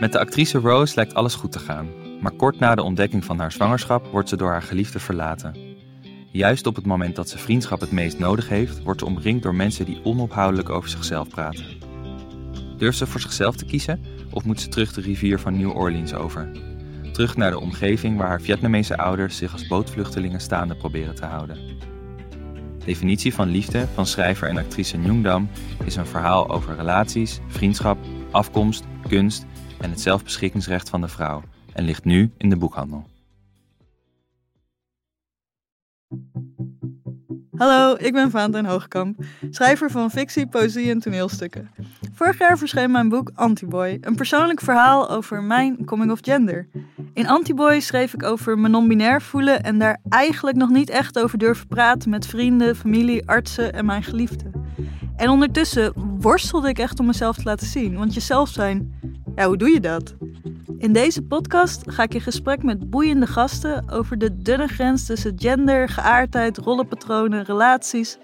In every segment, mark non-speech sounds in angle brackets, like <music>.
Met de actrice Rose lijkt alles goed te gaan, maar kort na de ontdekking van haar zwangerschap wordt ze door haar geliefde verlaten. Juist op het moment dat ze vriendschap het meest nodig heeft, wordt ze omringd door mensen die onophoudelijk over zichzelf praten. Durft ze voor zichzelf te kiezen of moet ze terug de rivier van New Orleans over? Terug naar de omgeving waar haar Vietnamese ouders zich als bootvluchtelingen staande proberen te houden. Definitie van liefde van schrijver en actrice Nguyen Dam is een verhaal over relaties, vriendschap, afkomst, kunst en het zelfbeschikkingsrecht van de vrouw en ligt nu in de boekhandel. Hallo, ik ben Valentijn Hoogkamp, schrijver van fictie, poëzie en toneelstukken. Vorig jaar verscheen mijn boek Antiboy, een persoonlijk verhaal over mijn coming of gender. In Antiboy schreef ik over me non-binair voelen en daar eigenlijk nog niet echt over durven praten met vrienden, familie, artsen en mijn geliefden. En ondertussen worstelde ik echt om mezelf te laten zien, want jezelf zijn, ja, hoe doe je dat? In deze podcast ga ik in gesprek met boeiende gasten over de dunne grens tussen gender, geaardheid, rollenpatronen, relaties.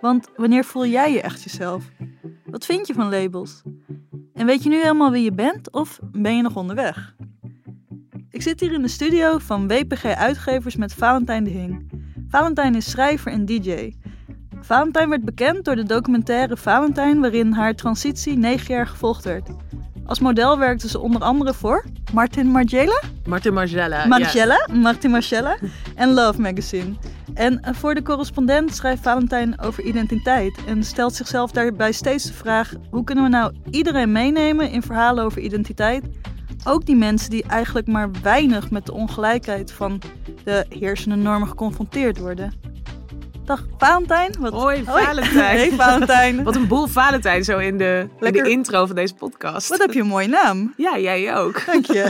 Want wanneer voel jij je echt jezelf? Wat vind je van labels? En weet je nu helemaal wie je bent of ben je nog onderweg? Ik zit hier in de studio van WPG Uitgevers met Valentijn de Hing. Valentijn is schrijver en DJ. Valentijn werd bekend door de documentaire Valentijn, waarin haar transitie negen jaar gevolgd werd. Als model werkte ze onder andere voor Martin Margiela, Martin Margiela. Margiela, Martin Margiela en Love Magazine. En eh, voor de correspondent schrijft Valentijn over identiteit en stelt zichzelf daarbij steeds de vraag: hoe kunnen we nou iedereen meenemen in verhalen over identiteit? Ook die mensen die eigenlijk maar weinig met de ongelijkheid van de heersende normen geconfronteerd worden. Dag Valentijn. Wat... Hoi Valentijn. Hey Valentijn. Wat een boel Valentijn zo in de, in de intro van deze podcast. Wat heb je een mooie naam. Ja, jij ook. Dank je.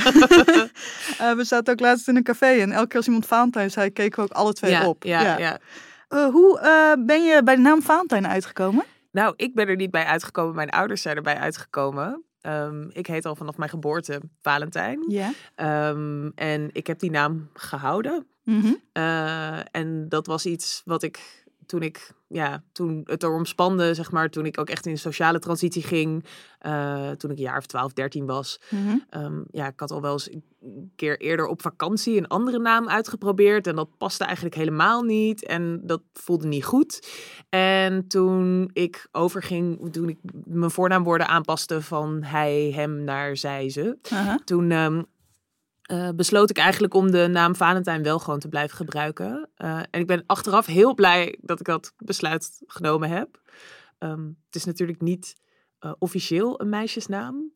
uh, <laughs> <laughs> we zaten ook laatst in een café en elke keer als iemand Valentijn zei, keken we ook alle twee ja, op. Ja, ja. ja. Uh, hoe uh, ben je bij de naam Valentijn uitgekomen? Nou, ik ben er niet bij uitgekomen. Mijn ouders zijn erbij uitgekomen. Um, ik heet al vanaf mijn geboorte Valentijn. Ja. Um, en ik heb die naam gehouden. Mm -hmm. uh, en dat was iets wat ik toen ik, ja, toen het erom spande, zeg maar, toen ik ook echt in een sociale transitie ging, uh, toen ik een jaar of 12, 13 was. Mhm. Mm -hmm. um, ja, ik had al wel eens een keer eerder op vakantie een andere naam uitgeprobeerd en dat paste eigenlijk helemaal niet en dat voelde niet goed. En toen ik overging, toen ik mijn voornaamwoorden aanpaste van hij, hem naar zij, ze, Uh -huh. toen um, uh, besloot ik eigenlijk om de naam Valentijn wel gewoon te blijven gebruiken. Uh, en ik ben achteraf heel blij dat ik dat besluit genomen heb. Um, het is natuurlijk niet uh, officieel een meisjesnaam.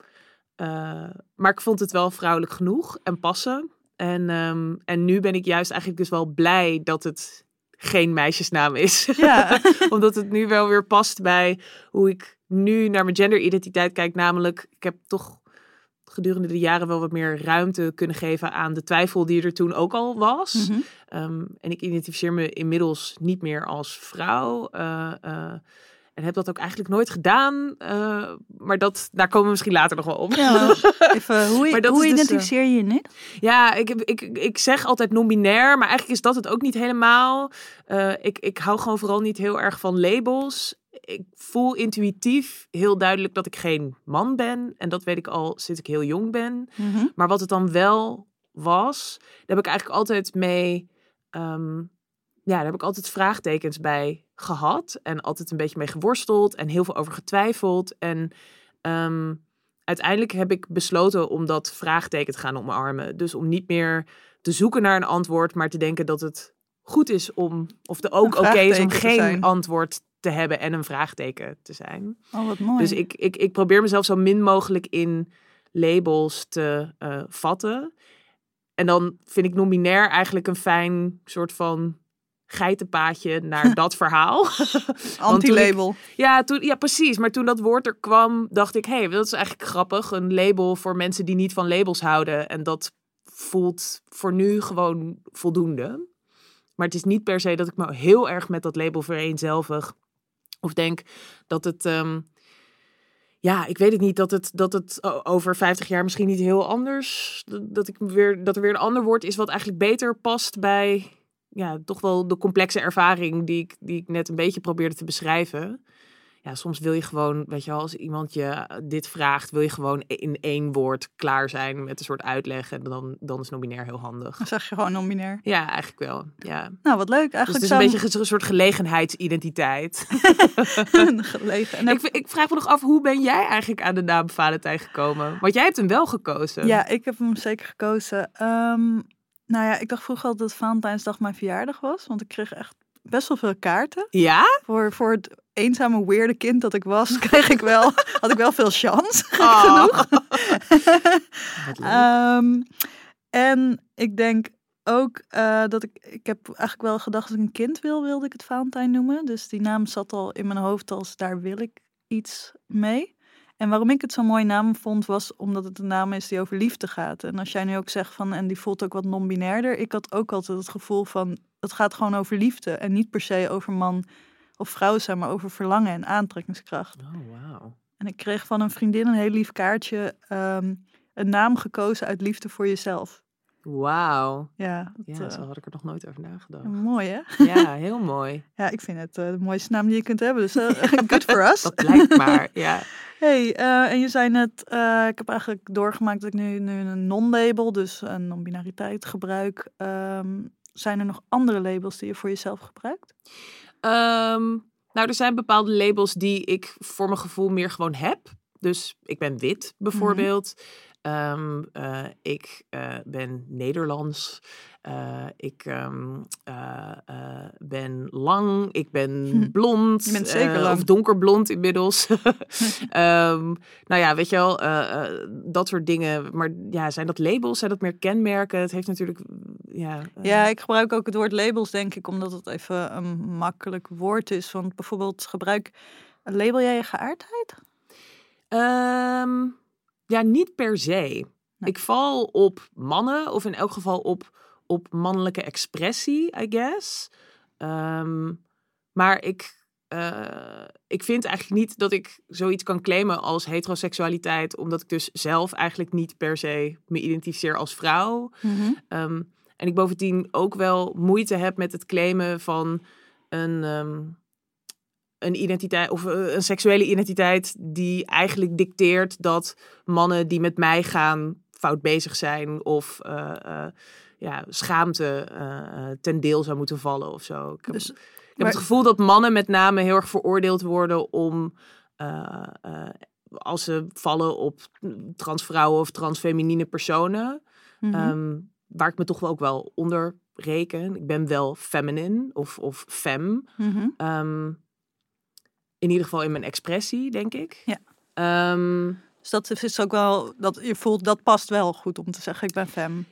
maar ik vond het wel vrouwelijk genoeg en passen. En, um, en nu ben ik juist eigenlijk dus wel blij dat het geen meisjesnaam is. Ja. <laughs> Omdat het nu wel weer past bij hoe ik nu naar mijn genderidentiteit kijk. Namelijk, ik heb toch gedurende de jaren wel wat meer ruimte kunnen geven aan de twijfel die er toen ook al was. Mm -hmm. um, en ik identificeer me inmiddels niet meer als vrouw. Uh, uh, en heb dat ook eigenlijk nooit gedaan. Uh, maar dat, daar komen we misschien later nog wel op. Ja, <laughs> even, hoe hoe identificeer je je nu? Ja, ik, ik, ik zeg altijd non-binair. Maar eigenlijk is dat het ook niet helemaal. Uh, ik, ik hou gewoon vooral niet heel erg van labels ik voel intuïtief heel duidelijk dat ik geen man ben. En dat weet ik al sinds ik heel jong ben. Mm -hmm. Maar wat het dan wel was, daar heb ik eigenlijk altijd mee. Um, ja, daar heb ik altijd vraagtekens bij gehad. En altijd een beetje mee geworsteld. En heel veel over getwijfeld. En um, uiteindelijk heb ik besloten om dat vraagteken te gaan omarmen. Dus om niet meer te zoeken naar een antwoord, maar te denken dat het goed is om, of de ook oké okay is om geen antwoord te hebben en een vraagteken te zijn. Oh, wat mooi. Dus ik, ik, ik probeer mezelf zo min mogelijk in labels te uh, vatten. En dan vind ik non-binair eigenlijk een fijn soort van geitenpaadje naar <laughs> dat verhaal. <laughs> Anti-label. Ja, toen, ja, precies. Maar toen dat woord er kwam, dacht ik... hé, hey, dat is eigenlijk grappig. Een label voor mensen die niet van labels houden. En dat voelt voor nu gewoon voldoende. Maar het is niet per se dat ik me heel erg met dat label vereenzelvig. Of denk dat het... Um, ja, ik weet het niet, dat het, dat het over 50 jaar misschien niet heel anders... Dat, ik weer, dat er weer een ander woord is wat eigenlijk beter past bij... Ja, toch wel de complexe ervaring die ik, die ik net een beetje probeerde te beschrijven. Ja, soms wil je gewoon, weet je wel, als iemand je dit vraagt, wil je gewoon in één woord klaar zijn met een soort uitleg. En dan, dan is non-binair heel handig. Dan zeg je gewoon non-binair. Ja, eigenlijk wel. Ja. Nou, wat leuk. Dus Eigenlijk het is zou een beetje een soort gelegenheidsidentiteit. <laughs> een gelegen. En ik, ik vraag me nog af, hoe ben jij eigenlijk aan de naam Valentijn gekomen? Want jij hebt hem wel gekozen. Ja, ik heb hem zeker gekozen. Ehm, nou ja, ik dacht vroeger al dat Valentijnsdag mijn verjaardag was. Want ik kreeg echt best wel veel kaarten. Ja? Voor, voor het eenzame, weirde kind dat ik was, <laughs> kreeg ik wel, had ik wel veel chance. <laughs> Oh. genoeg. <laughs> Wat leuk. Ehm, en ik denk ook eh, dat ik, ik heb eigenlijk wel gedacht dat ik een kind wil, wilde ik het Valentijn noemen. Dus die naam zat al in mijn hoofd als daar wil ik iets mee. En waarom ik het zo'n mooie naam vond, was omdat het een naam is die over liefde gaat. En als jij nu ook zegt van, en die voelt ook wat non-binairder. Ik had ook altijd het gevoel van, het gaat gewoon over liefde. En niet per se over man of vrouw zijn, maar over verlangen en aantrekkingskracht. Oh, wauw. En ik kreeg van een vriendin een heel lief kaartje. ehm, een naam gekozen uit liefde voor jezelf. Wauw. Ja, dat, Ja, eh, zo had ik er nog nooit over nagedacht. mooi hè? Ja, heel <laughs> mooi. Ja, ik vind het eh, de mooiste naam die je kunt hebben. Dus eh, <laughs> good for us. Dat lijkt maar, <laughs> ja. Hey, en je zei net, ik heb eigenlijk doorgemaakt dat ik nu, nu een non-label, dus een non-binariteit gebruik. Ehm, zijn er nog andere labels die je voor jezelf gebruikt? Ehm, nou, er zijn bepaalde labels die ik voor mijn gevoel meer gewoon heb. Dus ik ben wit, bijvoorbeeld. Ehm, eh, ik eh, ben Nederlands. Eh, ik ehm, eh, eh, ben lang. Ik ben <laughs> blond. Je bent zeker lang. Of donkerblond inmiddels. <laughs> Nou ja, weet je wel, dat soort dingen. Maar ja, zijn dat labels? Zijn dat meer kenmerken? Het heeft natuurlijk, ja... eh, Ja, ik gebruik ook het woord labels, denk ik, omdat het even een makkelijk woord is. Want bijvoorbeeld gebruik, label jij je geaardheid? Ehm, ja, niet per se. Ik val op mannen, of in elk geval op, op mannelijke expressie, I guess. Ehm, maar ik, eh, ik vind eigenlijk niet dat ik zoiets kan claimen als heteroseksualiteit, omdat ik dus zelf eigenlijk niet per se me identificeer als vrouw. Ehm, en ik bovendien ook wel moeite heb met het claimen van een, ehm, een identiteit of eh, een seksuele identiteit die eigenlijk dicteert dat mannen die met mij gaan fout bezig zijn of eh, eh, ja, schaamte ten deel zou moeten vallen of zo. Ik heb, Dus, ik heb maar- het gevoel dat mannen met name heel erg veroordeeld worden om als ze vallen op transvrouwen of transfeminine personen. Mhm. Ehm, waar ik me toch wel ook wel onder reken. Ik ben wel feminine of, of fem. Mhm. Ehm, in ieder geval in mijn expressie, denk ik. Ja. Ehm, Dus dat is ook wel, dat je voelt, dat past wel goed om te zeggen, ik ben fem.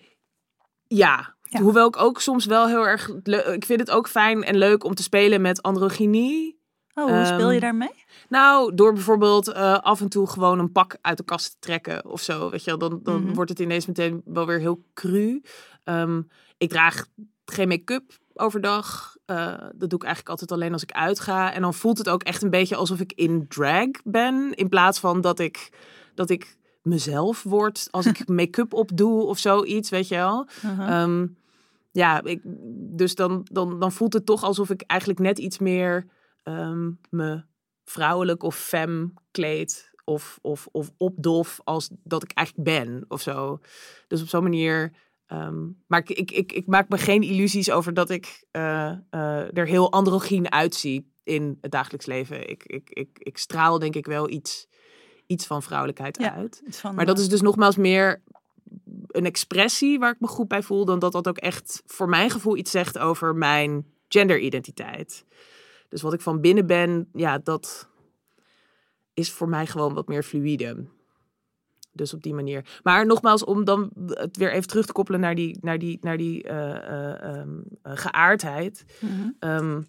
ja. Ja. Hoewel ik ook soms wel heel erg... Ik vind het ook fijn en leuk om te spelen met androgynie. Oh, hoe speel je Ehm, daarmee? Nou, door bijvoorbeeld eh, af en toe gewoon een pak uit de kast te trekken of zo. Weet je, wel, dan, dan Mhm. wordt het ineens meteen wel weer heel cru. Ehm, ik draag geen make-up overdag. Eh, dat doe ik eigenlijk altijd alleen als ik uitga. En dan voelt het ook echt een beetje alsof ik in drag ben. In plaats van dat ik, dat ik mezelf word als ik <laughs> make-up opdoe of zoiets, weet je wel. Uh-huh. Ehm, ja, ik, dus dan, dan, dan voelt het toch alsof ik eigenlijk net iets meer ehm, me vrouwelijk of fem kleed of, of, of opdof als dat ik eigenlijk ben of zo. Dus op zo'n manier. ehm, maar ik, ik, ik, ik maak me geen illusies over dat ik eh, eh, er heel androgyn uitzie in het dagelijks leven. Ik, ik, ik, ik straal denk ik wel iets, iets van vrouwelijkheid Ja. uit. Van, Maar dat eh, is dus nogmaals meer een expressie waar ik me goed bij voel, dan dat dat ook echt voor mijn gevoel iets zegt over mijn genderidentiteit. Dus wat ik van binnen ben, ja, dat is voor mij gewoon wat meer fluïde. Dus op die manier. Maar nogmaals, om dan het weer even terug te koppelen naar die, naar die, naar die eh, eh, ehm, eh, geaardheid. mhm. Ehm,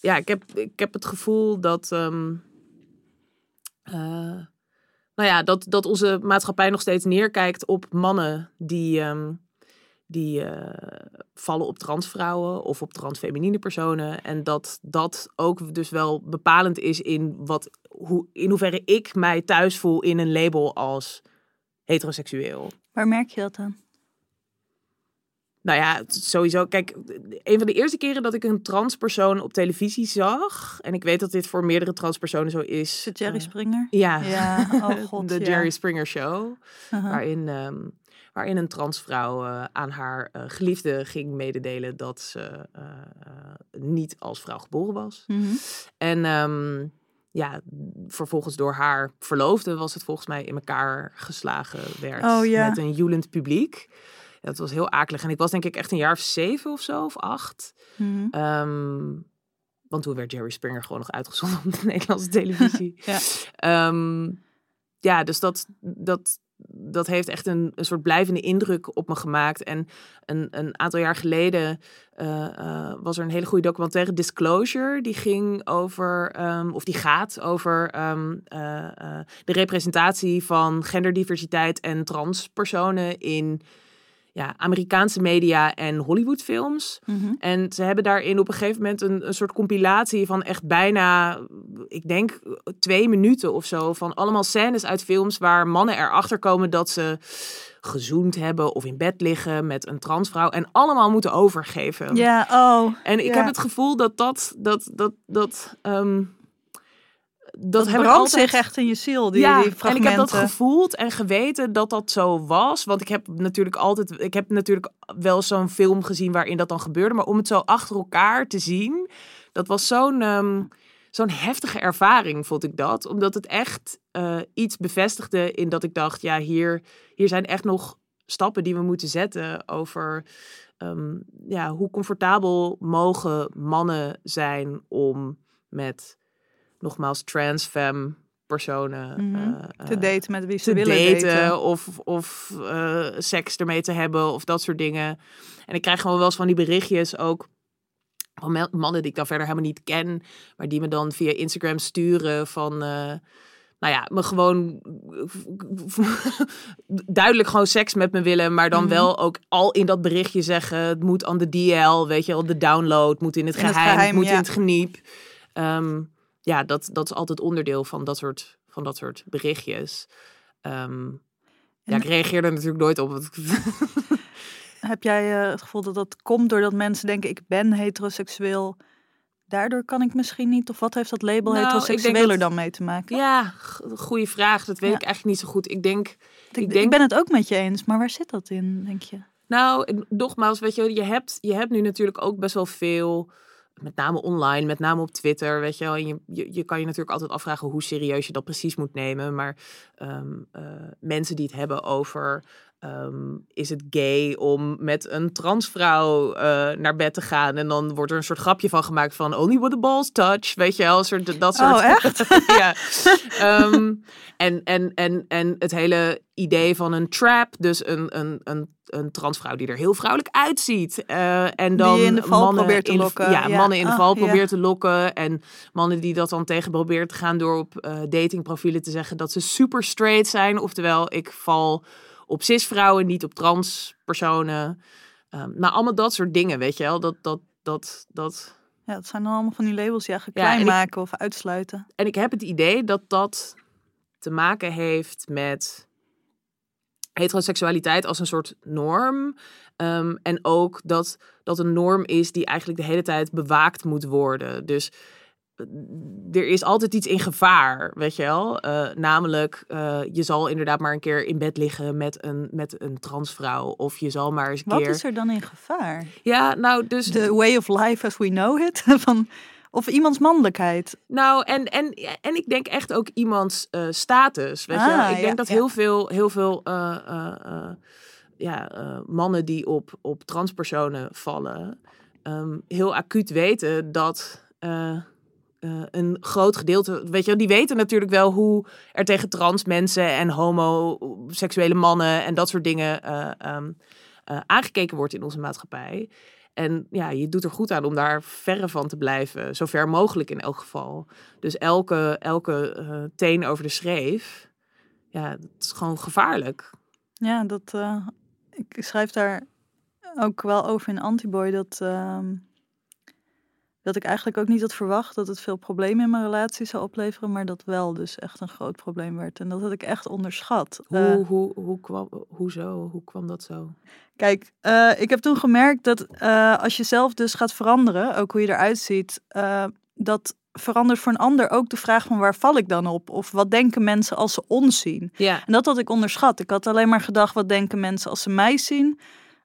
ja, ik heb, ik heb het gevoel dat. ehm, eh, nou ja, dat, dat onze maatschappij nog steeds neerkijkt op mannen die, die eh, vallen op transvrouwen of op transfeminine personen. En dat dat ook dus wel bepalend is in, wat, hoe, in hoeverre ik mij thuis voel in een label als heteroseksueel. Waar merk je dat aan? Nou ja, sowieso. Kijk, een van de eerste keren dat ik een transpersoon op televisie zag. En ik weet dat dit voor meerdere transpersonen zo is. Het Jerry eh, Springer? ja. Ja, oh <laughs> god. de ja. Jerry Springer Show. Aha. Waarin, ehm, waarin een transvrouw eh, aan haar eh, geliefde ging mededelen dat ze eh, niet als vrouw geboren was. Mhm. En ehm, ja, vervolgens door haar verloofde was het volgens mij in elkaar geslagen werd. Oh, ja. Met een joelend publiek. Dat was heel akelig. En ik was denk ik echt een jaar of zeven of zo, of acht. Mhm. Ehm, want toen werd Jerry Springer gewoon nog uitgezonden op de <laughs> Nederlandse televisie. Ja. Ehm, ja, dus dat, dat, dat heeft echt een, een soort blijvende indruk op me gemaakt. En een, een aantal jaar geleden eh, eh, was er een hele goede documentaire, Disclosure. Die ging over, ehm, of die gaat over ehm, eh, de representatie van genderdiversiteit en transpersonen in ja, Amerikaanse media en Hollywoodfilms. Mhm. En ze hebben daarin op een gegeven moment een, een soort compilatie van echt bijna, ik denk, twee minuten of zo. Van allemaal scènes uit films waar mannen erachter komen dat ze gezoend hebben of in bed liggen met een transvrouw. En allemaal moeten overgeven. Ja, oh. En ik heb het gevoel dat dat, dat, dat, dat, ehm, dat, Dat brandt zich echt in je ziel, die, ja, die en ik fragmenten. heb dat gevoeld en geweten dat dat zo was. Want ik heb natuurlijk altijd, ik heb natuurlijk wel zo'n film gezien waarin dat dan gebeurde. Maar om het zo achter elkaar te zien, dat was zo'n ehm, zo'n heftige ervaring, vond ik dat. Omdat het echt eh, iets bevestigde in dat ik dacht, ja, hier, hier zijn echt nog stappen die we moeten zetten over ehm, ja, hoe comfortabel mogen mannen zijn om met, nogmaals, transfem personen Mhm. eh, te eh, daten met wie ze te willen daten, daten. of, of eh, seks ermee te hebben of dat soort dingen. En ik krijg gewoon wel eens van die berichtjes ook van mannen die ik dan verder helemaal niet ken, maar die me dan via Instagram sturen van, nou ja, me gewoon <laughs> duidelijk gewoon seks met me willen, maar dan Mhm. wel ook al in dat berichtje zeggen, het moet aan de DL, weet je wel, de download moet in het In het geheim, geheim, moet ja. in het geniep. Ehm, ja, dat, dat is altijd onderdeel van dat soort, van dat soort berichtjes. Ehm, ja, ik reageer er natuurlijk nooit op. <laughs> Heb jij eh, het gevoel dat dat komt doordat mensen denken ik ben heteroseksueel? Daardoor kan ik misschien niet. Of wat heeft dat label Nou, heteroseksueler dat- dan mee te maken? ja, goede vraag. Dat weet Ja. ik eigenlijk niet zo goed. Ik denk, ik, ik ik denk- ben het ook met je eens, maar waar zit dat in, denk je? nou, nogmaals, weet je, je hebt, je hebt nu natuurlijk ook best wel veel, met name online, met name op Twitter, weet je wel. En je, je, kan je natuurlijk altijd afvragen hoe serieus je dat precies moet nemen. Maar ehm, eh, mensen die het hebben over, ehm, is het gay om met een transvrouw eh, naar bed te gaan? En dan wordt er een soort grapje van gemaakt van only with the balls touch, weet je wel. Soort, dat soort, Oh, <laughs> echt? <laughs> ja. Ehm, en, en, en, en het hele idee van een trap, dus een, een, een, een transvrouw die er heel vrouwelijk uitziet. eh, en dan je in de val mannen probeert te de- lokken. ja, Ja. mannen in de Ah, val ja. probeert te lokken. En mannen die dat dan tegen proberen te gaan door op eh, datingprofielen te zeggen dat ze super straight zijn. Oftewel, ik val op cisvrouwen, niet op transpersonen. Ehm nou, allemaal dat soort dingen, weet je wel. Dat, dat, dat, dat, Ja, dat zijn dan allemaal van die labels die eigenlijk Ja, klein ik- maken of uitsluiten. en ik heb het idee dat dat te maken heeft met heteroseksualiteit als een soort norm. Ehm, en ook dat dat een norm is die eigenlijk de hele tijd bewaakt moet worden. Dus er is altijd iets in gevaar, weet je wel. Eh, namelijk, eh, je zal inderdaad maar een keer in bed liggen met een, met een transvrouw. Of je zal maar eens een Wat keer... is er dan in gevaar? Ja, nou, dus... The way of life as we know it? <laughs> Van, of iemands mannelijkheid? Nou, en, en, en ik denk echt ook iemands eh, status. Weet je? wel. Ah, Ik denk ja, dat ja. heel veel, heel veel ja, mannen die op, op transpersonen vallen, ehm, heel acuut weten dat. Eh, een groot gedeelte, weet je, die weten natuurlijk wel hoe er tegen trans mensen en homoseksuele mannen en dat soort dingen eh, ehm, eh, aangekeken wordt in onze maatschappij. En ja, je doet er goed aan om daar verre van te blijven. Zo ver mogelijk in elk geval. Dus elke, elke teen over de schreef. Ja, dat is gewoon gevaarlijk. Ja, dat, ik schrijf daar ook wel over in Antiboy dat, ehm, Dat ik eigenlijk ook niet had verwacht dat het veel problemen in mijn relatie zou opleveren, maar dat wel dus echt een groot probleem werd. En dat had ik echt onderschat. Hoe, Eh, hoe, hoe kwam, hoezo? Hoe kwam dat zo? Kijk, eh, ik heb toen gemerkt dat eh, als je zelf dus gaat veranderen, ook hoe je eruit ziet, dat verandert voor een ander ook de vraag van waar val ik dan op? Of wat denken mensen als ze ons zien? Ja. En dat had ik onderschat. Ik had alleen maar gedacht, wat denken mensen als ze mij zien?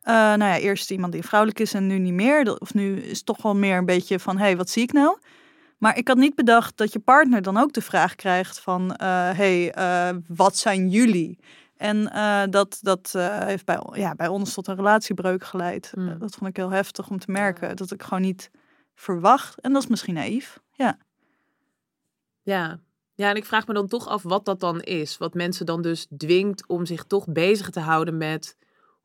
Eh, nou ja, eerst iemand die vrouwelijk is en nu niet meer. Of nu is het toch wel meer een beetje van, hé, hey, wat zie ik nou? Maar ik had niet bedacht dat je partner dan ook de vraag krijgt van, hé, hey, eh, wat zijn jullie? En eh, dat, dat eh, heeft bij, ja, bij ons tot een relatiebreuk geleid. Mm. Eh, dat vond ik heel heftig om te merken. Dat ik gewoon niet verwacht. En dat is misschien naïef. Ja. Ja. Ja, en ik vraag me dan toch af wat dat dan is. Wat mensen dan dus dwingt om zich toch bezig te houden met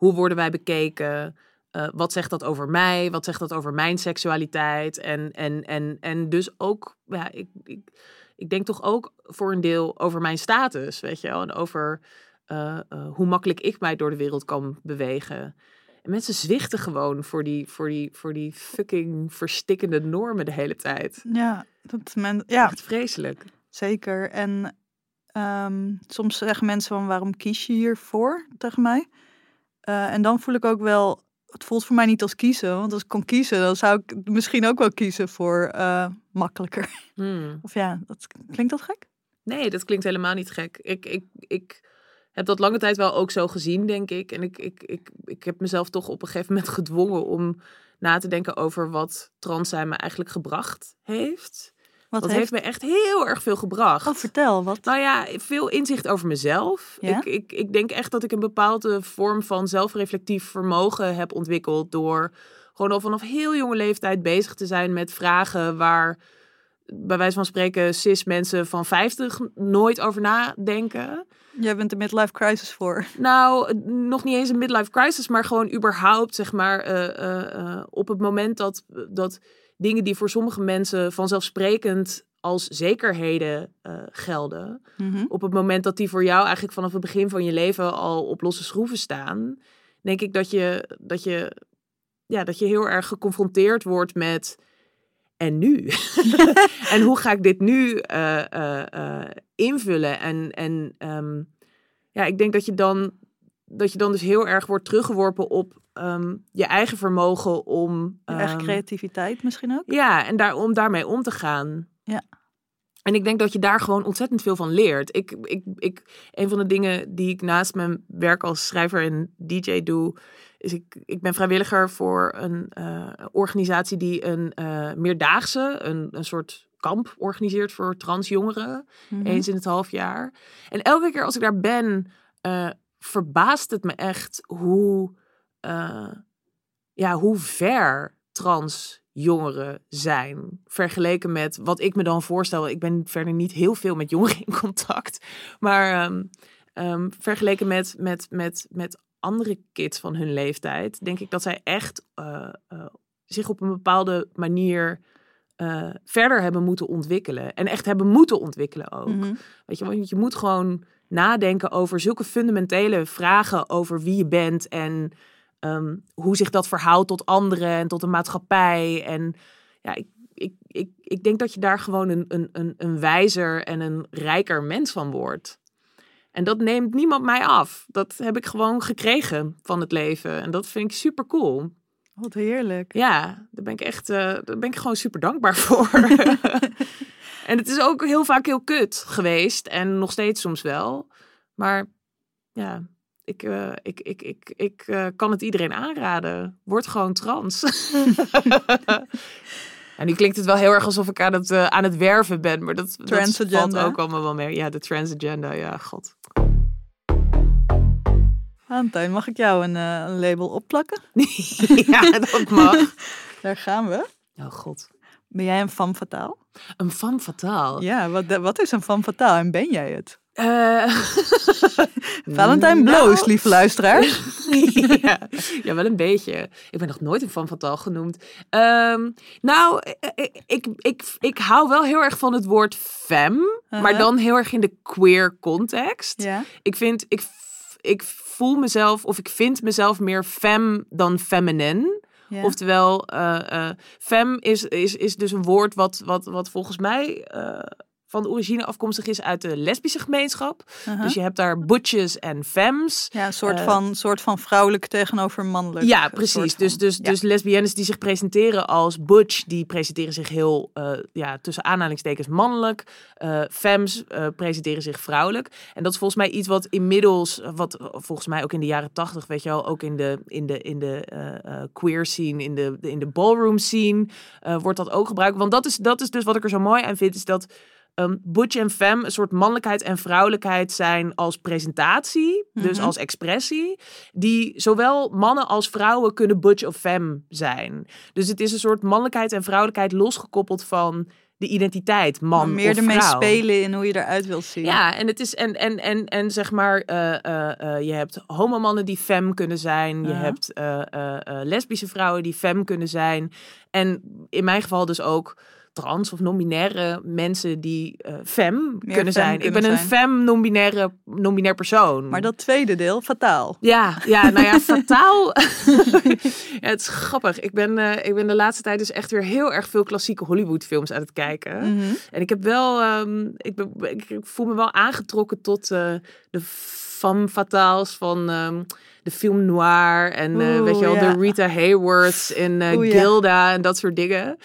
hoe worden wij bekeken? Eh, wat zegt dat over mij? Wat zegt dat over mijn seksualiteit? En, en, en, en dus ook, ja, ik, ik, ik denk toch ook voor een deel over mijn status, weet je wel? En over eh, eh, hoe makkelijk ik mij door de wereld kan bewegen. En mensen zwichten gewoon voor die, voor die, voor die fucking verstikkende normen de hele tijd. Ja, dat men, ja. Echt vreselijk. Zeker. En ehm, soms zeggen mensen van waarom kies je hiervoor tegen mij? Eh, en dan voel ik ook wel, het voelt voor mij niet als kiezen. Want als ik kon kiezen, dan zou ik misschien ook wel kiezen voor eh, makkelijker. Hmm. <laughs> Of ja, dat, klinkt dat gek? Nee, dat klinkt helemaal niet gek. Ik, ik, ik heb dat lange tijd wel ook zo gezien, denk ik. En ik, ik, ik, ik heb mezelf toch op een gegeven moment <laughs> gedwongen om na te denken over wat trans zijn me eigenlijk gebracht heeft. Wat dat heeft... heeft me echt heel erg veel gebracht. Oh, vertel, wat? Nou ja, veel inzicht over mezelf. Ja? Ik, ik, ik denk echt dat ik een bepaalde vorm van zelfreflectief vermogen heb ontwikkeld door gewoon al vanaf heel jonge leeftijd bezig te zijn met vragen waar bij wijze van spreken cis mensen van 50 nooit over nadenken. Jij bent de midlife crisis voor. Nou, nog niet eens een midlife crisis, maar gewoon überhaupt, zeg maar, eh, eh, eh, op het moment dat, dat dingen die voor sommige mensen vanzelfsprekend als zekerheden eh, gelden, Mhm. op het moment dat die voor jou eigenlijk vanaf het begin van je leven al op losse schroeven staan, denk ik dat je, dat je, ja, dat je heel erg geconfronteerd wordt met. En nu? <laughs> <laughs> en hoe ga ik dit nu eh, eh, invullen? En, en ehm, ja, ik denk dat je, dan, dat je dan dus heel erg wordt teruggeworpen op ehm, je eigen vermogen om. Je eigen ehm, creativiteit misschien ook? ja, en daar, om daarmee om te gaan. Ja. En ik denk dat je daar gewoon ontzettend veel van leert. Ik, ik, ik, een van de dingen die ik naast mijn werk als schrijver en DJ doe, is ik, ik ben vrijwilliger voor een eh, organisatie die een eh, meerdaagse, een, een soort kamp organiseert voor transjongeren. Mhm. Eens in het half jaar. En elke keer als ik daar ben, eh, verbaast het me echt hoe, eh, ja, hoe ver trans jongeren zijn. Vergeleken met wat ik me dan voorstel. Ik ben verder niet heel veel met jongeren in contact. Maar ehm, ehm, vergeleken met, met, met, met andere kids van hun leeftijd, denk ik dat zij echt eh, eh, zich op een bepaalde manier verder hebben moeten ontwikkelen. En echt hebben moeten ontwikkelen ook. Mhm. Weet je, want je moet gewoon nadenken over zulke fundamentele vragen over wie je bent en ehm, hoe zich dat verhoudt tot anderen en tot de maatschappij. En ja, ik, ik, ik, ik denk dat je daar gewoon een, een, een, een wijzer en een rijker mens van wordt. En dat neemt niemand mij af. Dat heb ik gewoon gekregen van het leven. En dat vind ik super cool. Wat heerlijk. Ja, daar ben ik echt, eh, daar ben ik gewoon super dankbaar <laughs> voor. <laughs> en het is ook heel vaak heel kut geweest en nog steeds soms wel. Maar ja, ik, eh, ik, ik, ik, ik eh, kan het iedereen aanraden. Word gewoon trans. <laughs> en nu klinkt het wel heel erg alsof ik aan het, eh, aan het werven ben, maar dat, dat valt ook allemaal wel mee. Ja, de transagenda, ja, god. Valentijn, mag ik jou een, eh, een label opplakken? <laughs> ja, dat mag. Daar gaan we. Oh god. Ben jij een femme fatale? Een femme fatale. Ja, wat, wat is een femme fatale en ben jij het? Eh, <laughs> Valentijn nou, bloost, lieve luisteraar. <laughs> ja, ja, wel een beetje. Ik ben nog nooit een fan van taal genoemd. Ehm, nou, ik, ik, ik, ik hou wel heel erg van het woord femme, maar Uh-huh. dan heel erg in de queer context. Ja. Ik vind, ik, ik voel mezelf, of ik vind mezelf meer femme dan feminine. Oftewel, eh eh femme is, is, is dus een woord wat, wat, wat volgens mij eh, van origine afkomstig is uit de lesbische gemeenschap. Dus je hebt daar butches en femmes. ja, een soort, eh, van, soort van vrouwelijk tegenover mannelijk. Ja, precies. Dus, dus, Ja. dus lesbiennes die zich presenteren als butch, die presenteren zich heel, eh, ja, tussen aanhalingstekens mannelijk. Eh femmes presenteren zich vrouwelijk. En dat is volgens mij iets wat inmiddels, wat volgens mij ook in de jaren tachtig, weet je wel, ook in de, in de, in de queer scene, in de, in de ballroom scene, wordt dat ook gebruikt. Want dat is, dat is dus wat ik er zo mooi aan vind, is dat um, butch en femme een soort mannelijkheid en vrouwelijkheid zijn als presentatie, dus Mhm. als expressie, die zowel mannen als vrouwen kunnen butch of femme zijn. Dus het is een soort mannelijkheid en vrouwelijkheid losgekoppeld van de identiteit, man Maar meer of ermee vrouw. spelen in hoe je eruit wilt zien. Ja, en het is en en en en zeg maar, eh, eh, eh, je hebt homomannen die femme kunnen zijn, je Ja. hebt lesbische vrouwen die femme kunnen zijn, en in mijn geval dus ook trans of non-binaire mensen die eh femme kunnen zijn. kunnen ik ben een femme non-binaire non-binair persoon. Maar dat tweede deel, fataal. Ja, ja, nou ja, <laughs> fataal. <laughs> ja, het is grappig. Ik ben, eh, ik ben de laatste tijd dus echt weer heel erg veel klassieke Hollywood-films aan het kijken. Mhm. En ik heb wel, ehm, ik, ben, ik, ik voel me wel aangetrokken tot eh, de femme fatales van ehm, de film noir. En eh, Oeh, weet je wel, ja. de Rita Hayworths en eh, ja. Gilda en dat soort dingen.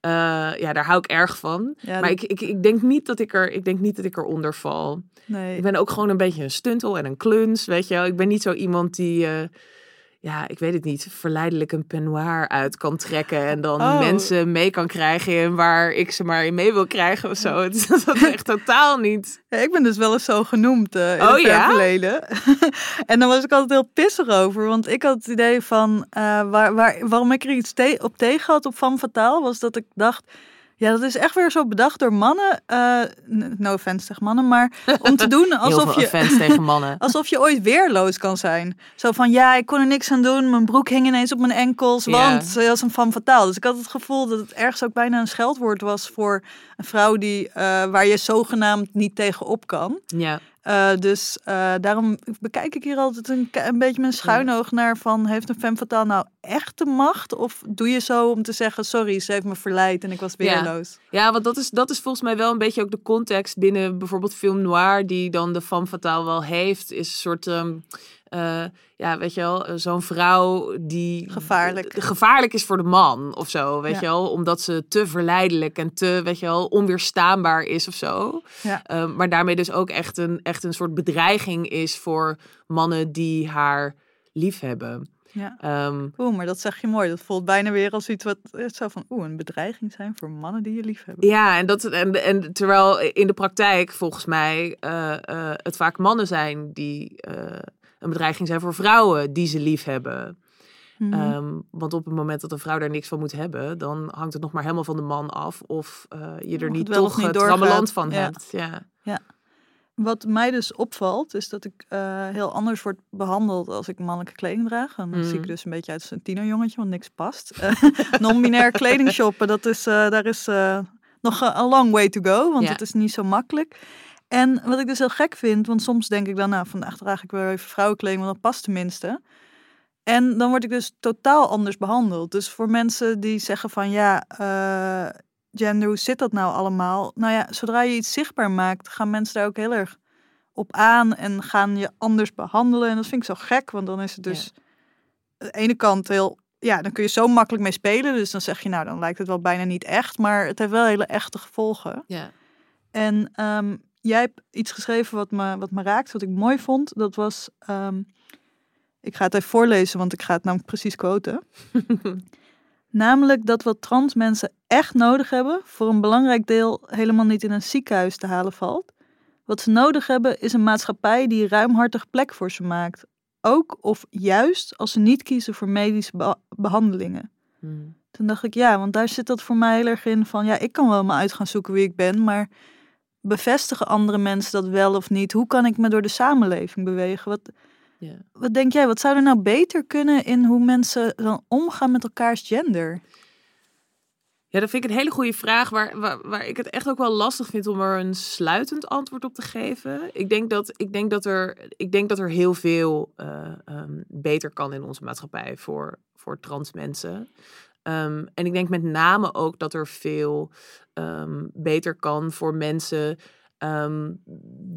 Eh, ja, daar hou ik erg van. Ja, maar ik, ik, ik, denk niet dat ik, er, ik denk niet dat ik eronder val. Nee. Ik ben ook gewoon een beetje een stuntel en een kluns, weet je wel. Ik ben niet zo iemand die, ja, ik weet het niet, verleidelijk een peignoir uit kan trekken en dan Oh. mensen mee kan krijgen in waar ik ze maar in mee wil krijgen of zo. Het is <laughs> dat echt totaal niet. Ja, ik ben dus wel eens zo genoemd eh, in Oh, het ja? verleden. <laughs> en dan was ik altijd heel pissig over. Want ik had het idee van... eh, waar, waar, waarom ik er iets te- op tegen had op Van Fataal... was dat ik dacht... Ja, dat is echt weer zo bedacht door mannen. eh, no offense tegen mannen, maar om te <laughs> doen alsof je... tegen <laughs> mannen. Alsof je ooit weerloos kan zijn. Zo van, ja, ik kon er niks aan doen. Mijn broek hing ineens op mijn enkels. Want ze was een van fataal. Dus ik had het gevoel dat het ergens ook bijna een scheldwoord was... voor een vrouw die, eh, waar je zogenaamd niet tegen op kan. Ja, Eh, dus eh, daarom bekijk ik hier altijd een, een beetje een schuin oog naar van... heeft een femme fatale nou echt de macht? Of doe je zo om te zeggen, sorry, ze heeft me verleid en ik was weerloos? ja want dat is, dat is volgens mij wel een beetje ook de context binnen bijvoorbeeld film noir die dan de femme fatale wel heeft. Is een soort, ehm, eh, ja, weet je wel, eh, zo'n vrouw die Gevaarlijk. gevaarlijk is voor de man of zo, weet Ja. je wel, omdat ze te verleidelijk en te, weet je wel, onweerstaanbaar is of zo. Ja. Ehm, maar daarmee dus ook echt een, echt een soort bedreiging is voor mannen die haar lief hebben. Ja. Ehm, Oeh, maar dat zeg je mooi. Dat voelt bijna weer als iets wat het zou van oeh, een bedreiging zijn voor mannen die je lief hebben. Ja, en, dat, en, en terwijl in de praktijk volgens mij eh, eh, het vaak mannen zijn die eh, een bedreiging zijn voor vrouwen die ze lief hebben. Mhm. Ehm, want op het moment dat een vrouw daar niks van moet hebben, dan hangt het nog maar helemaal van de man af of eh, je er Of niet toch niet het doorgaat. trammeland van Ja. hebt. Ja. Wat mij dus opvalt, is dat ik eh, heel anders word behandeld als ik mannelijke kleding draag. En dan zie ik Mhm. dus een beetje uit als een tienerjongetje, want niks past. Eh, <laughs> Non-binair kleding shoppen, dat is, daar is nog een long way to go, want Ja. het is niet zo makkelijk. En wat ik dus heel gek vind, want soms denk ik dan, nou, vandaag draag ik weer even vrouwenkleding, want dat past tenminste. En dan word ik dus totaal anders behandeld. Dus voor mensen die zeggen van, ja, eh, gender, hoe zit dat nou allemaal? Nou ja, zodra je iets zichtbaar maakt, gaan mensen daar ook heel erg op aan en gaan je anders behandelen. En dat vind ik zo gek, want dan is het dus aan de ene kant heel, ja, dan kun je zo makkelijk mee spelen. Dus dan zeg je, nou, dan lijkt het wel bijna niet echt, maar het heeft wel hele echte gevolgen. Ja. En ehm, jij hebt iets geschreven wat me, wat me raakt, wat ik mooi vond. Dat was, ehm, ik ga het even voorlezen, want ik ga het namelijk precies quoten. <laughs> Namelijk dat wat trans mensen echt nodig hebben, voor een belangrijk deel helemaal niet in een ziekenhuis te halen valt. Wat ze nodig hebben is een maatschappij die ruimhartig plek voor ze maakt. Ook of juist als ze niet kiezen voor medische beha- behandelingen. Hmm. Toen dacht ik, ja, want daar zit dat voor mij heel erg in van, ja, ik kan wel maar uit gaan zoeken wie ik ben, maar bevestigen andere mensen dat wel of niet? Hoe kan ik me door de samenleving bewegen? Wat, Ja. wat denk jij, wat zou er nou beter kunnen in hoe mensen dan omgaan met elkaars gender? Ja, dat vind ik een hele goede vraag, waar, waar, waar ik het echt ook wel lastig vind om er een sluitend antwoord op te geven. Ik denk dat, ik denk dat, er, ik denk dat er heel veel eh, ehm, beter kan in onze maatschappij voor, voor trans mensen. Ehm, en ik denk met name ook dat er veel ehm, beter kan voor mensen ehm,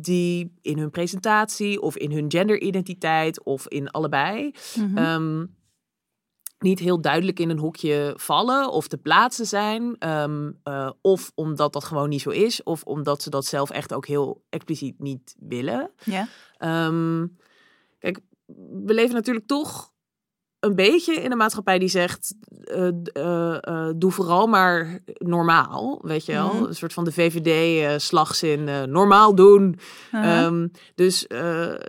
die in hun presentatie of in hun genderidentiteit of in allebei Mhm. ehm, niet heel duidelijk in een hoekje vallen of te plaatsen zijn. eh, of omdat dat gewoon niet zo is, of omdat ze dat zelf echt ook heel expliciet niet willen. ja. Kijk, we leven natuurlijk toch een beetje in een maatschappij die zegt: eh, eh, eh, doe vooral maar normaal. Weet je wel? Mhm. Een soort van de VVD-slagzin: normaal doen. Ehm, dus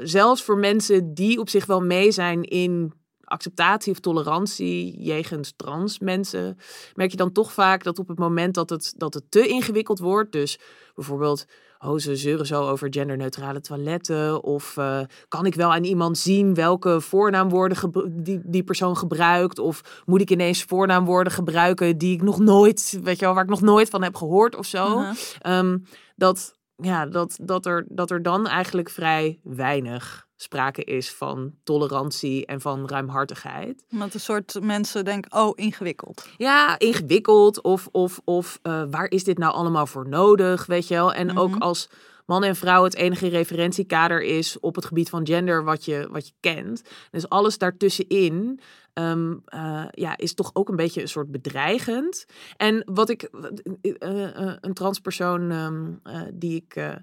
zelfs voor mensen die op zich wel mee zijn in acceptatie of tolerantie jegens trans mensen, merk je dan toch vaak dat op het moment dat het, dat het te ingewikkeld wordt, dus bijvoorbeeld, oh ze zeuren zo over genderneutrale toiletten, of eh, kan ik wel aan iemand zien welke voornaamwoorden die, die persoon gebruikt, of moet ik ineens voornaamwoorden gebruiken die ik nog nooit, weet je wel, waar ik nog nooit van heb gehoord of zo. Aha. Ehm, dat, ja, dat, dat, er, dat er dan eigenlijk vrij weinig sprake is van tolerantie en van ruimhartigheid. Omdat een soort mensen denken, oh, ingewikkeld. Ja, ingewikkeld of, of, of eh, waar is dit nou allemaal voor nodig, weet je wel? En ook Mhm. als man en vrouw het enige referentiekader is op het gebied van gender wat je, wat je kent. Dus alles daartussenin ehm, eh, ja, is toch ook een beetje een soort bedreigend. En wat ik, eh, een transpersoon ehm, eh, die, ik,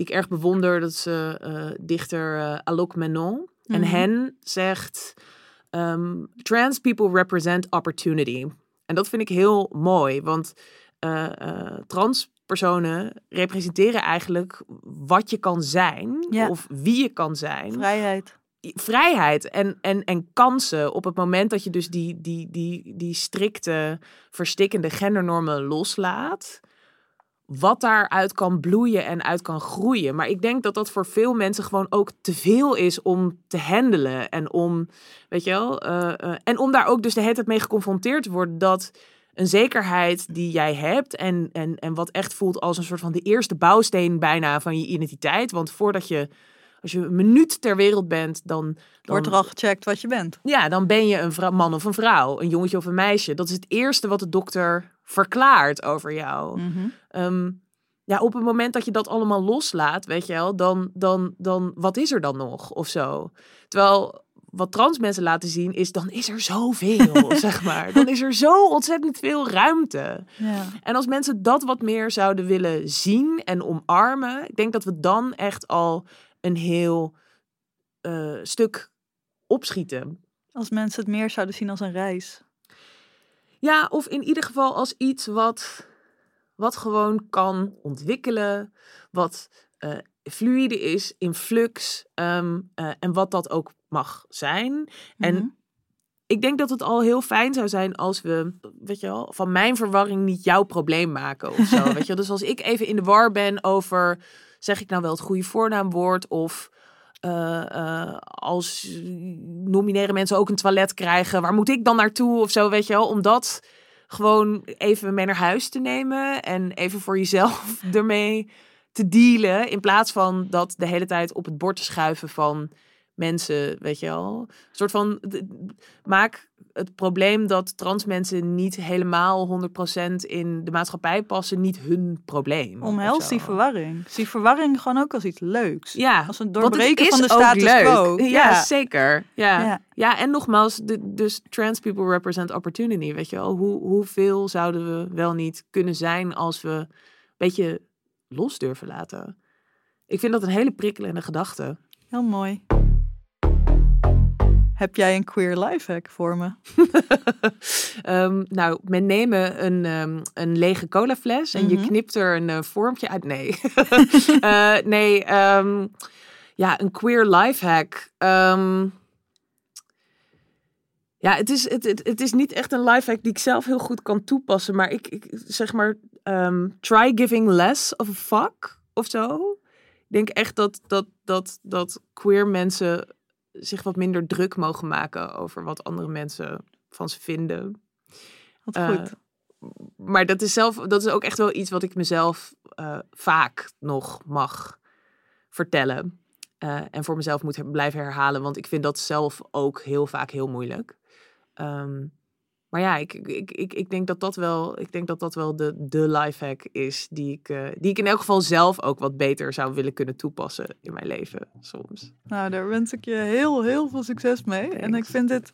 die ik erg bewonder, dat is eh, eh, dichter eh, Alok Menon. En Mhm. hen zegt, ehm, trans people represent opportunity. En dat vind ik heel mooi, want eh transpersonen representeren eigenlijk wat je kan zijn Ja. of wie je kan zijn Vrijheid. vrijheid en, en, en kansen op het moment dat je dus die, die, die, die strikte, verstikkende gendernormen loslaat. Wat daaruit kan bloeien en uit kan groeien. Maar ik denk dat dat voor veel mensen gewoon ook te veel is om te handelen. En om, weet je wel, eh, eh, en om daar ook dus de hele tijd mee geconfronteerd te worden dat een zekerheid die jij hebt en, en, en wat echt voelt als een soort van de eerste bouwsteen bijna van je identiteit. Want voordat je, als je een minuut ter wereld bent, dan, dan Wordt er al gecheckt wat je bent. ja, dan ben je een vrou- man of een vrouw, een jongetje of een meisje. Dat is het eerste wat de dokter verklaart over jou. Mhm. Ehm, ja, op het moment dat je dat allemaal loslaat, weet je wel, dan, dan, dan wat is er dan nog of zo? Terwijl wat trans mensen laten zien is, dan is er zoveel, <laughs> zeg maar. Dan is er zo ontzettend veel ruimte. Ja. En als mensen dat wat meer zouden willen zien en omarmen, ik denk dat we dan echt al een heel eh, stuk opschieten. Als mensen het meer zouden zien als een reis. Ja, of in ieder geval als iets wat, wat gewoon kan ontwikkelen, wat eh, fluide is, in flux ehm, eh, en wat dat ook mag zijn. En Mhm. ik denk dat het al heel fijn zou zijn als we, weet je wel, van mijn verwarring niet jouw probleem maken of zo. <laughs> weet je wel? Dus als ik even in de war ben over, zeg ik nou wel het goede voornaamwoord of eh, eh, als nomineren mensen ook een toilet krijgen, waar moet ik dan naartoe of zo, weet je wel? Om dat gewoon even mee naar huis te nemen en even voor jezelf <laughs> ermee te dealen, in plaats van dat de hele tijd op het bord te schuiven van mensen, weet je wel. Een soort van, maak het probleem dat trans mensen niet helemaal 100% in de maatschappij passen, niet hun probleem. of Omhels zo. die verwarring. Zie verwarring gewoon ook als iets leuks. Ja, Als een doorbreken van de ook status leuk. quo. <laughs> Ja, zeker. Ja. Ja. Ja. en nogmaals, de, dus trans people represent opportunity, weet je wel. Hoe, hoeveel zouden we wel niet kunnen zijn als we een beetje los durven laten? Ik vind dat een hele prikkelende gedachte. Heel mooi. Heb jij een queer lifehack voor me? <laughs> Ehm, nou, men nemen een, ehm, een lege colafles en je Mhm. knipt er een eh, vormpje uit. Nee. <laughs> Eh, nee, ehm, ja, een queer lifehack. Ja, het is, het, het, het is niet echt een lifehack die ik zelf heel goed kan toepassen. Maar ik, ik zeg maar, try giving less of a fuck of zo. Ik denk echt dat, dat, dat, dat queer mensen zich wat minder druk mogen maken over wat andere mensen van ze vinden. Wat Eh, goed. maar dat is, zelf, dat is ook echt wel iets wat ik mezelf eh, vaak nog mag vertellen. Eh, en voor mezelf moet blijven herhalen, want ik vind dat zelf ook heel vaak heel moeilijk. Ehm, maar ja, ik, ik, ik, ik denk dat dat wel, ik denk dat dat wel de, de lifehack is die ik, eh, die ik in elk geval zelf ook wat beter zou willen kunnen toepassen in mijn leven soms. Nou, daar wens ik je heel, heel veel succes mee. En ik vind dit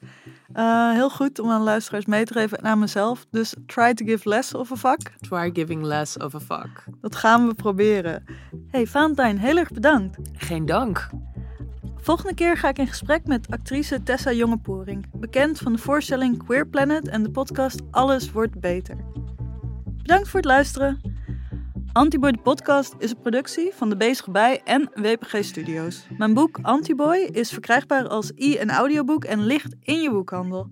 eh, heel goed om aan luisteraars mee te geven en aan mezelf. Dus try to give less of a fuck. Try giving less of a fuck. Dat gaan we proberen. Hey, Valentijn, heel erg bedankt. Geen dank. Volgende keer ga ik in gesprek met actrice Tessa Jongeporing, bekend van de voorstelling Queer Planet en de podcast Alles wordt beter. Bedankt voor het luisteren. Antiboy de podcast is een productie van De Bezige Bij en WPG Studios. Mijn boek Antiboy is verkrijgbaar als e- en audioboek en ligt in je boekhandel.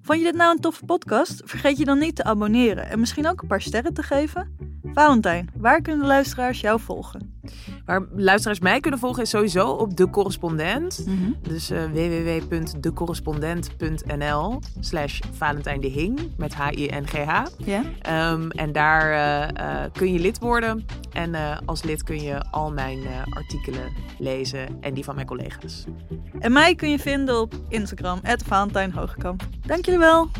Vond je dit nou een toffe podcast? Vergeet je dan niet te abonneren en misschien ook een paar sterren te geven. Valentijn, waar kunnen luisteraars jou volgen? Waar luisteraars mij kunnen volgen is sowieso op De Correspondent. Dus eh www.decorrespondent.nl slash Valentijn de Hing met H-I-N-G-H. Ehm, en daar eh, eh, kun je lid worden. En als lid kun je al mijn artikelen lezen en die van mijn collega's. En mij kun je vinden op Instagram, Valentijn Hogekamp. Dank jullie wel!